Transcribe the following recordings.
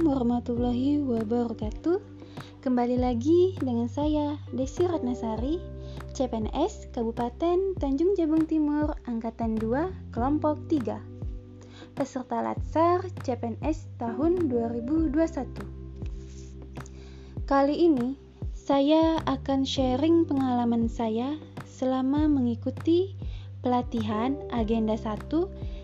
warahmatullahi wabarakatuh. Kembali lagi dengan saya Desi Ratnasari, CPNS Kabupaten Tanjung Jabung Timur Angkatan 2 Kelompok 3. Peserta Latsar CPNS tahun 2021. Kali ini saya akan sharing pengalaman saya selama mengikuti pelatihan agenda 1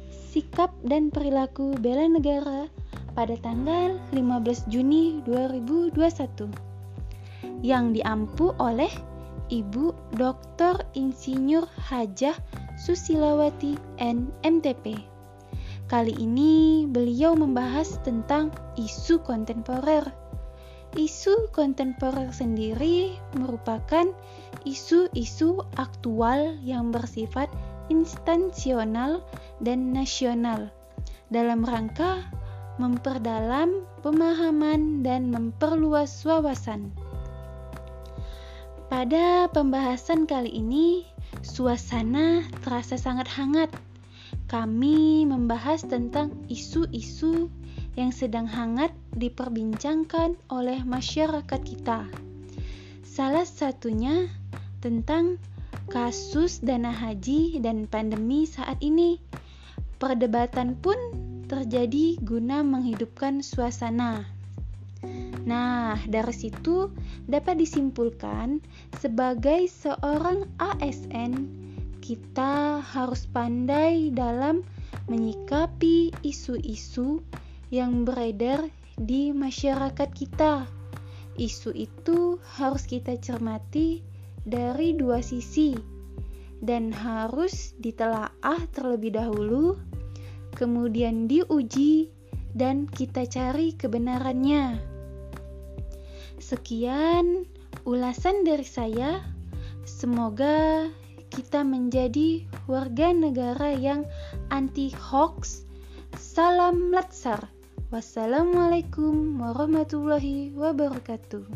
sikap dan perilaku bela negara pada tanggal 15 Juni 2021 yang diampu oleh Ibu Dr. Insinyur Hajah Susilawati NMTP. Kali ini beliau membahas tentang isu kontemporer. Isu kontemporer sendiri merupakan isu-isu aktual yang bersifat instansional dan nasional dalam rangka memperdalam pemahaman dan memperluas wawasan. Pada pembahasan kali ini, suasana terasa sangat hangat. Kami membahas tentang isu-isu yang sedang hangat diperbincangkan oleh masyarakat kita. Salah satunya tentang kasus dana haji dan pandemi saat ini. Perdebatan pun terjadi guna menghidupkan suasana. Nah, dari situ dapat disimpulkan sebagai seorang ASN, kita harus pandai dalam menyikapi isu-isu yang beredar di masyarakat kita. Isu itu harus kita cermati dari dua sisi dan harus ditelaah terlebih dahulu kemudian diuji, dan kita cari kebenarannya. Sekian ulasan dari saya. Semoga kita menjadi warga negara yang anti hoax. Salam latsar. Wassalamualaikum warahmatullahi wabarakatuh.